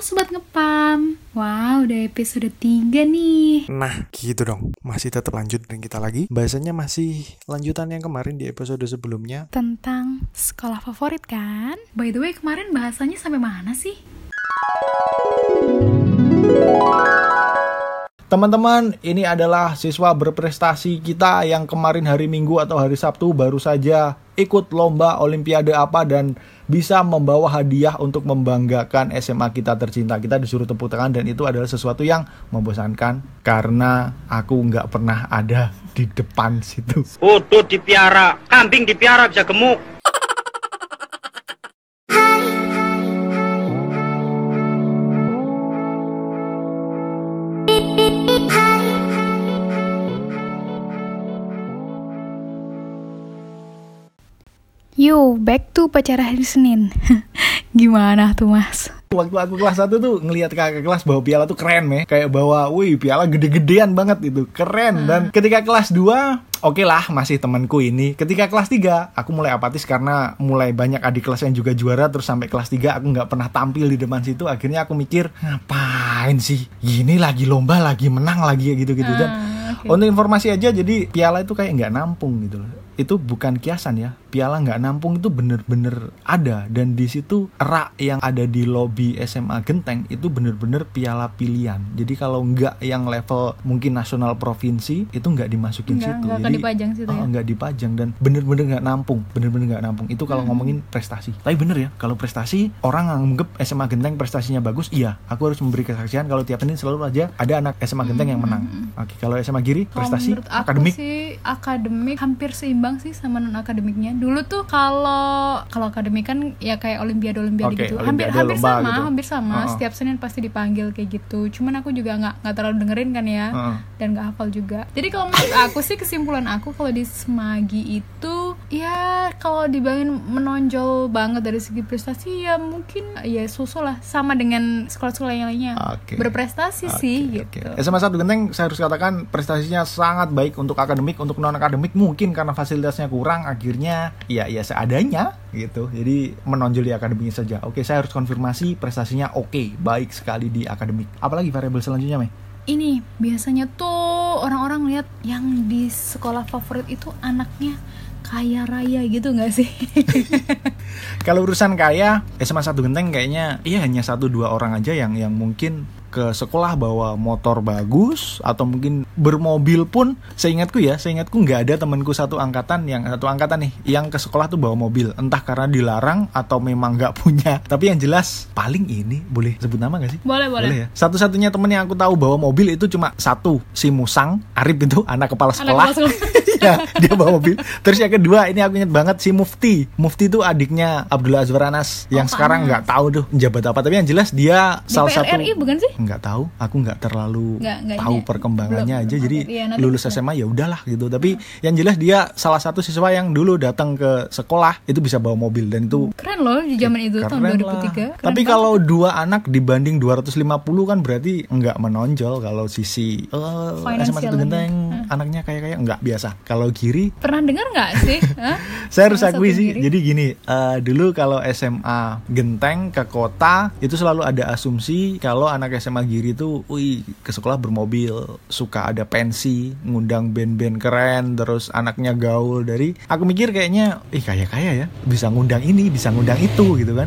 Sobat Ngepam. Wow udah episode 3 nih. Nah gitu dong. Masih tetap lanjut dengan kita lagi. Bahasanya masih lanjutan yang kemarin di episode sebelumnya. Tentang sekolah favorit kan? By the way kemarin bahasanya sampai mana sih? Teman-teman, ini adalah siswa berprestasi kita yang kemarin hari Minggu atau hari Sabtu baru saja ikut lomba olimpiade apa dan bisa membawa hadiah untuk membanggakan SMA kita tercinta. Kita disuruh tepuk tangan dan itu adalah sesuatu yang membosankan karena aku nggak pernah ada di depan situ. Udut dipiara, kambing dipiara bisa gemuk. Back to pacara hari Senin Gimana tuh mas? Waktu aku kelas 1 tuh ngelihat kakak kelas bawa piala tuh keren meh. Kayak bawa, wih piala gede-gedean banget itu. Keren. Dan ketika kelas 2, oke lah masih temanku ini. Ketika kelas 3, aku mulai apatis karena mulai banyak adik kelas yang juga juara. Terus sampai kelas 3 aku nggak pernah tampil di depan situ. Akhirnya aku mikir, ngapain sih? Gini lagi lomba, lagi menang lagi gitu-gitu. Dan oke. untuk informasi aja, jadi piala itu kayak nggak nampung gitu loh. Itu bukan kiasan ya. Piala nggak nampung itu bener-bener ada. Dan di situ rak yang ada di lobi SMA Genteng itu bener-bener piala pilihan. Jadi kalau nggak yang level mungkin nasional provinsi itu nggak dimasukin Nggak- situ. nggak Jadi, dipajang situ ya? oh, nggak dipajang dan bener-bener nggak nampung, bener-bener nggak nampung. Itu kalau Hmm. ngomongin prestasi. Tapi bener ya, kalau prestasi orang anggap SMA Genteng prestasinya bagus, iya. Aku harus memberi kesaksian kalau tiap Senin selalu aja ada anak SMA Genteng yang menang. Oke, kalau SMA Giri Hmm. Prestasi akademik sih akademik hampir seimbang sih sama non akademiknya. Dulu tuh kalau kalau akademik kan ya kayak olimpiade olimpiade Oke, gitu. Hampir olimpiade, hampir sama, gitu. hampir sama. Uh-uh. Setiap Senin pasti dipanggil kayak gitu. Cuman aku juga nggak nggak terlalu dengerin kan ya. Heeh. Dan nggak hafal juga. Jadi kalau menurut aku sih kesimpulan aku kalau di Semagi itu ya kalau dibilangin menonjol banget dari segi prestasi ya mungkin ya susul lah sama dengan sekolah-sekolah yang lainnya. Oke. Berprestasi sih Oke, gitu. oke. SMA 1 Genteng saya harus katakan prestasinya sangat baik untuk akademik, untuk non akademik mungkin karena fasilitasnya kurang akhirnya ya ya seadanya gitu. Jadi menonjol di akademiknya saja. Oke, saya harus konfirmasi prestasinya oke, baik sekali di akademik. Apalagi variabel selanjutnya, Mei? ini biasanya tuh orang-orang lihat yang di sekolah favorit itu anaknya kaya raya gitu nggak sih? Kalau urusan kaya, SMA 1 Genteng kayaknya iya hanya satu dua orang aja yang yang mungkin ke sekolah bawa motor bagus atau mungkin bermobil pun seingatku ya seingatku nggak ada temanku satu angkatan yang satu angkatan nih yang ke sekolah tuh bawa mobil. Entah karena dilarang atau memang nggak punya. Tapi yang jelas paling ini boleh sebut nama gak sih? Boleh boleh. ya? Satu-satunya temen yang aku tahu bawa mobil itu cuma satu si Musang. Arif itu anak kepala Anak sekolah. kepala ya dia bawa mobil terus yang kedua ini aku ingat banget si Mufti Mufti itu adiknya Abdullah Azwar Anas yang Pak sekarang nggak tahu tuh jabat apa tapi yang jelas dia salah satu RI bukan sih? nggak tahu aku nggak terlalu Nggak- nggak tahu ini. perkembangannya Belum, aja belum jadi nanti lulus. SMA ya udahlah gitu tapi yang jelas dia salah satu siswa yang dulu datang ke sekolah itu bisa bawa mobil dan itu Keren loh di zaman itu tahun Keren 2003. lah. Keren Tapi banget. kalau dua anak dibanding 250 kan berarti nggak menonjol kalau sisi eh SMA satu genteng anaknya kayak kayak nggak biasa. Kalau kiri pernah dengar nggak sih? Saya harus akui sih. kiri. Jadi gini, eh, dulu kalau SMA Genteng ke kota itu selalu ada asumsi kalau anak SMA Giri itu, wih ke sekolah bermobil, suka ada pensi, ngundang band-band keren, terus anaknya gaul dari. Aku mikir kayaknya, ih kaya kaya ya, bisa ngundang ini, bisa ngundang itu gitu kan,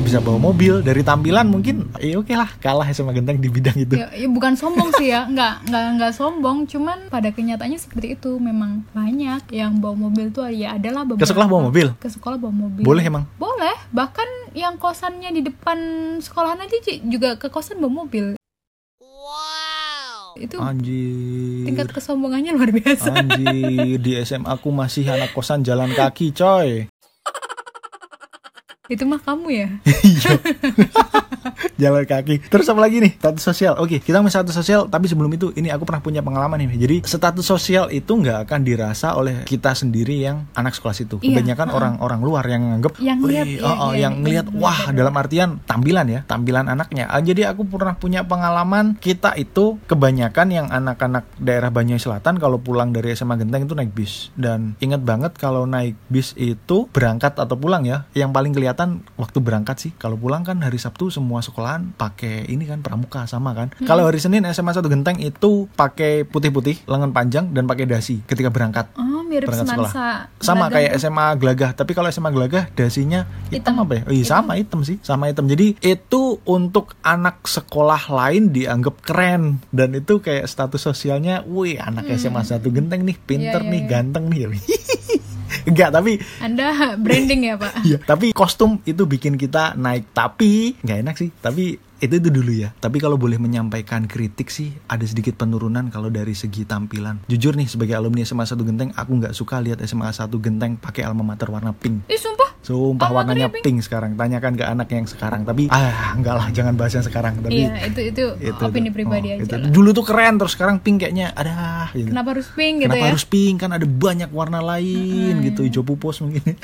bisa bawa mobil. Dari tampilan mungkin, ya oke lah, kalah SMA Genteng di bidang itu. Ya, ya bukan sombong sih ya, nggak nggak nggak sombong, cuman pada kenyataannya seperti itu memang banyak yang bawa mobil tuh ya adalah beberapa. Ke sekolah bawa mobil? Ke sekolah bawa mobil. Boleh emang? Boleh, bahkan yang kosannya di depan sekolahan aja Ci, juga ke kosan bawa mobil. Wow. Itu Anjir. tingkat kesombongannya luar biasa. Anjir, di SMA aku masih anak kosan jalan kaki, coy. Itu mah kamu ya. Iya. Jalan kaki. Terus apa lagi nih? Status sosial. Oke, kita ngomongin status sosial. Tapi sebelum itu, ini aku pernah punya pengalaman nih. Jadi status sosial itu nggak akan dirasa oleh kita sendiri yang anak sekolah situ. Iya, Kebanyakan orang-orang luar yang nganggep, Yang "Wih, lihat, iya, oh, oh, iya, yang iya, ngelihat, bener, wah bener. dalam artian tampilan ya, tampilan anaknya. Ah, jadi aku pernah punya pengalaman kita itu kebanyakan yang anak-anak daerah Banyuwangi Selatan kalau pulang dari SMA Genteng itu naik bis. Dan ingat banget kalau naik bis itu berangkat atau pulang ya, yang paling kelihatan kelihatan waktu berangkat sih. Kalau pulang kan hari Sabtu semua sekolahan pakai ini kan pramuka sama kan. Kalau hari Senin SMA 1 Genteng itu pakai putih-putih, lengan panjang dan pakai dasi ketika berangkat. Oh, mirip Berangkat sekolah. Sama kayak tuh. SMA Gelagah, tapi kalau SMA Gelagah dasinya hitam, Hitam. apa ya? Oh iya sama hitam sih, sama hitam. Jadi itu untuk anak sekolah lain dianggap keren dan itu kayak status sosialnya, wih anak SMA 1 Genteng nih, pinter Hmm. Iya, nih, iya, iya. ganteng nih. Enggak, tapi Anda branding ya, Pak? Iya, tapi kostum itu bikin kita naik. Tapi nggak enak sih. Tapi itu itu dulu ya. Tapi kalau boleh menyampaikan kritik sih, ada sedikit penurunan kalau dari segi tampilan. Jujur nih, sebagai alumni SMA 1 Genteng, aku nggak suka lihat SMA 1 Genteng pakai alma mater warna pink. Ih, sumpah. Sumpah Alma warnanya maternya pink. sekarang. Tanyakan ke anak yang sekarang. Tapi ah enggak lah, jangan bahas yang sekarang. Tapi Iya, itu itu, opini tuh. pribadi Oh, aja itu. lah. Dulu tuh keren, terus sekarang pink kayaknya ada. Gitu. Kenapa harus pink gitu Kenapa ya? harus pink? Kan ada banyak warna lain gitu, hijau pupus mungkin.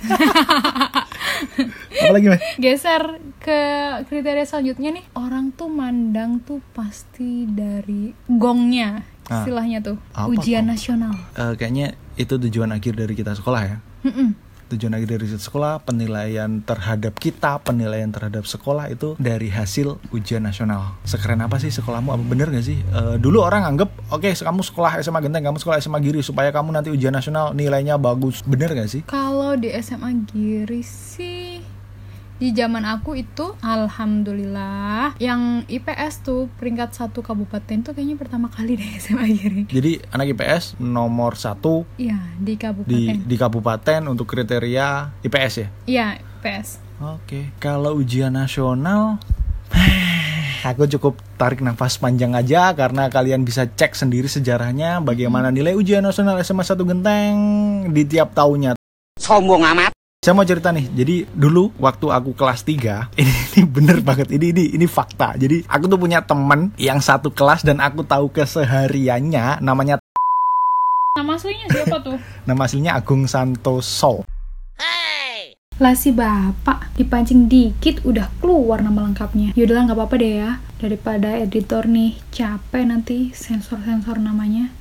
Apalagi, Mas? Geser ke kriteria selanjutnya nih. Orang tuh mandang tuh pasti dari gongnya. Ah. Istilahnya tuh. Apa ujian nasional. Eh, kayaknya itu tujuan akhir dari kita sekolah ya. Mm-mm. Tujuan akhir dari kita sekolah, penilaian terhadap kita, penilaian terhadap sekolah itu dari hasil ujian nasional. Sekeren apa sih sekolahmu? Apa bener gak sih? Eh, dulu orang anggap, oke kamu sekolah SMA Genteng, kamu sekolah SMA Giri supaya kamu nanti ujian nasional nilainya bagus. Bener gak sih? Kalau di SMA Giri sih di zaman aku itu alhamdulillah yang IPS tuh peringkat satu kabupaten tuh kayaknya pertama kali deh SMA Giri. Jadi anak IPS nomor satu Iya, di kabupaten. di di kabupaten untuk kriteria IPS ya. Iya, IPS. Oke, kalau ujian nasional Aku cukup tarik nafas panjang aja karena kalian bisa cek sendiri sejarahnya bagaimana nilai ujian nasional SMA 1 Genteng di tiap tahunnya. Sombong amat. Saya mau cerita nih, jadi dulu waktu aku kelas 3 ini, ini bener banget, ini, ini ini fakta. Jadi aku tuh punya temen yang satu kelas dan aku tahu kesehariannya namanya Nama aslinya siapa tuh? nama aslinya Agung Santoso. Lah si bapak dipancing dikit udah keluar nama lengkapnya. Yaudahlah nggak apa-apa deh ya. Daripada editor nih capek nanti sensor-sensor namanya.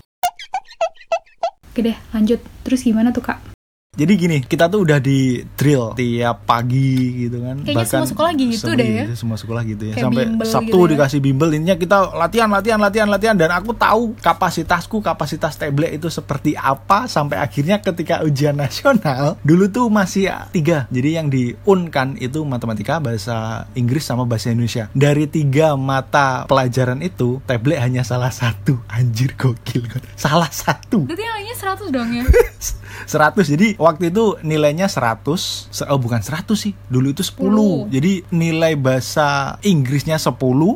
Oke deh lanjut. Terus gimana tuh kak? Jadi gini, kita tuh udah di drill tiap pagi gitu kan. Kayaknya semua sekolah gitu deh ya. Semua sekolah gitu ya. Kayak Sampai bimbel Sabtu gitu ya. dikasih bimbel intinya kita latihan, latihan, latihan, latihan dan aku tahu kapasitasku, kapasitas tablet itu seperti apa sampai akhirnya ketika ujian nasional dulu tuh masih tiga. Jadi yang diunkan itu matematika, bahasa Inggris sama bahasa Indonesia. Dari tiga mata pelajaran itu tablet hanya salah satu. Anjir gokil kan. Salah satu. Berarti nilainya 100 dong ya? 100 jadi waktu itu nilainya 100 se- oh bukan 100 sih dulu itu 10 10. jadi nilai bahasa Inggrisnya 10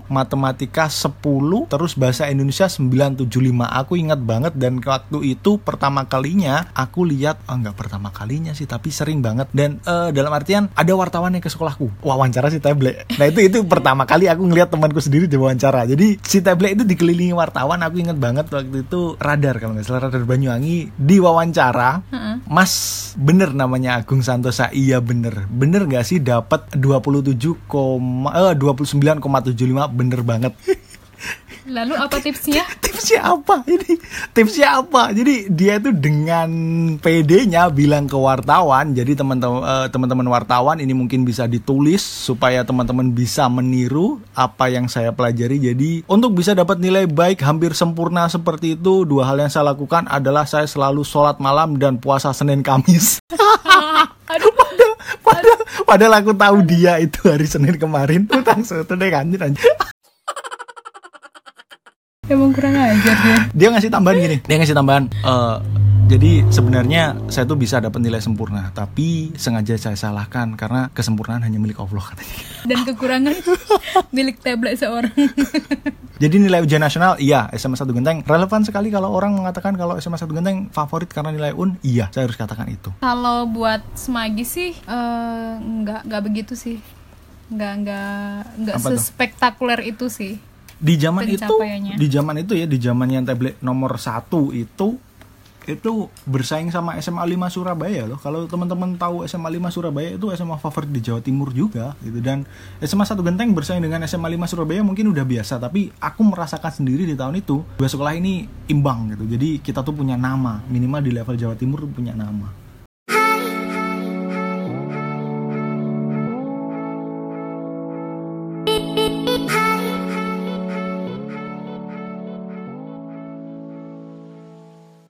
matematika 10 terus bahasa Indonesia 975 aku ingat banget dan waktu itu pertama kalinya aku lihat ah nggak pertama kalinya sih tapi sering banget. Dan eh, dalam artian ada wartawan yang ke sekolahku. Wawancara si tablet nah itu itu pertama kali aku ngeliat temanku sendiri di wawancara. Jadi si tablet itu dikelilingi wartawan aku ingat banget waktu itu radar kalau nggak salah radar Banyuwangi di wawancara Heeh. Mas bener namanya Agung Santosa. Iya bener. Bener gak sih dapat 27, koma- eh, 29,75 bener banget Lalu apa tipsnya? tipsnya apa ini? Tipsnya apa? Jadi dia itu dengan PD-nya bilang ke wartawan. Jadi teman-teman eh, teman-teman wartawan ini mungkin bisa ditulis supaya teman-teman bisa meniru apa yang saya pelajari. Jadi untuk bisa dapat nilai baik hampir sempurna seperti itu dua hal yang saya lakukan adalah saya selalu sholat malam dan puasa Senin Kamis. Aduh, padahal, padahal, padahal aku tahu dia itu hari Senin kemarin. Utang soto deh anjir anjir emang kurang ajar dia. dia ngasih tambahan gini dia ngasih tambahan eh, jadi sebenarnya saya tuh bisa dapat nilai sempurna tapi sengaja saya salahkan karena kesempurnaan hanya milik Allah katanya Dan kekurangan milik tablet seorang. jadi nilai ujian nasional iya SMA 1 Genteng relevan sekali kalau orang mengatakan kalau SMA 1 Genteng favorit karena nilai UN iya saya harus katakan itu Kalau buat semagi sih eh, nggak nggak begitu sih. Nggak nggak nggak sespektakuler itu sih. Di zaman itu di zaman itu ya di zaman yang tablet nomor satu itu itu bersaing sama SMA 5 Surabaya loh. Kalau teman-teman tahu SMA 5 Surabaya itu SMA favorit di Jawa Timur juga gitu dan SMA 1 Genteng bersaing dengan SMA 5 Surabaya mungkin udah biasa tapi aku merasakan sendiri di tahun itu dua sekolah ini imbang gitu. Jadi kita tuh punya nama, minimal di level Jawa Timur punya nama.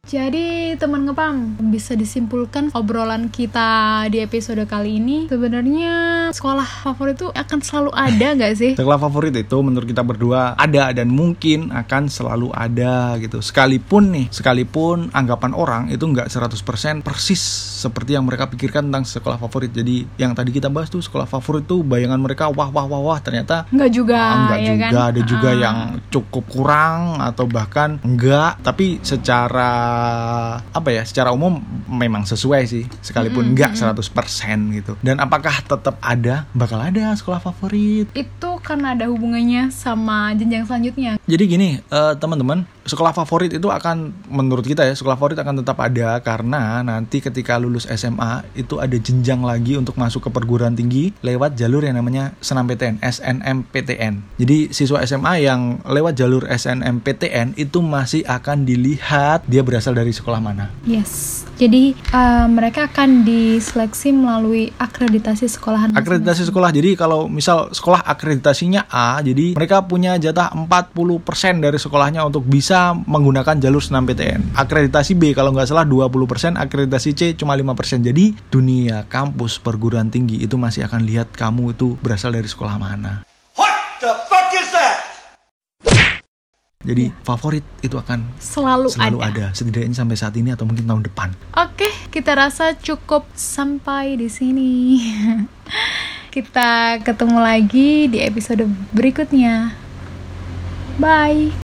Jadi teman ngepam bisa disimpulkan obrolan kita di episode kali ini sebenarnya sekolah favorit itu akan selalu ada nggak sih? Sekolah favorit itu menurut kita berdua ada dan mungkin akan selalu ada gitu. Sekalipun nih, sekalipun anggapan orang itu nggak 100% persis seperti yang mereka pikirkan tentang sekolah favorit. Jadi yang tadi kita bahas tuh sekolah favorit tuh bayangan mereka wah wah wah wah ternyata Nggak juga, Ah, enggak ya juga kan? ada juga Ah. yang cukup kurang atau bahkan enggak tapi secara apa ya secara umum memang sesuai sih sekalipun enggak 100% gitu. Dan apakah tetap ada bakal ada sekolah favorit? Itu karena ada hubungannya sama jenjang selanjutnya. jadi gini eh, teman-teman sekolah favorit itu akan menurut kita ya sekolah favorit akan tetap ada karena nanti ketika lulus SMA itu ada jenjang lagi untuk masuk ke perguruan tinggi lewat jalur yang namanya SNMPTN SNMPTN jadi siswa SMA yang lewat jalur SNMPTN itu masih akan dilihat dia berasal dari sekolah mana Yes. Jadi eh, mereka akan diseleksi melalui akreditasi sekolahan. akreditasi sekolah jadi kalau misal sekolah akreditasinya A jadi mereka punya jatah 40% dari sekolahnya untuk bisa menggunakan jalur SNMPTN akreditasi B kalau nggak salah 20% akreditasi C cuma 5% jadi dunia kampus perguruan tinggi itu masih akan lihat kamu itu berasal dari sekolah mana What the fuck is that? jadi favorit itu akan selalu, selalu ada. ada. setidaknya sampai saat ini atau mungkin tahun depan Oke, kita rasa cukup sampai di sini. kita ketemu lagi di episode berikutnya. Bye.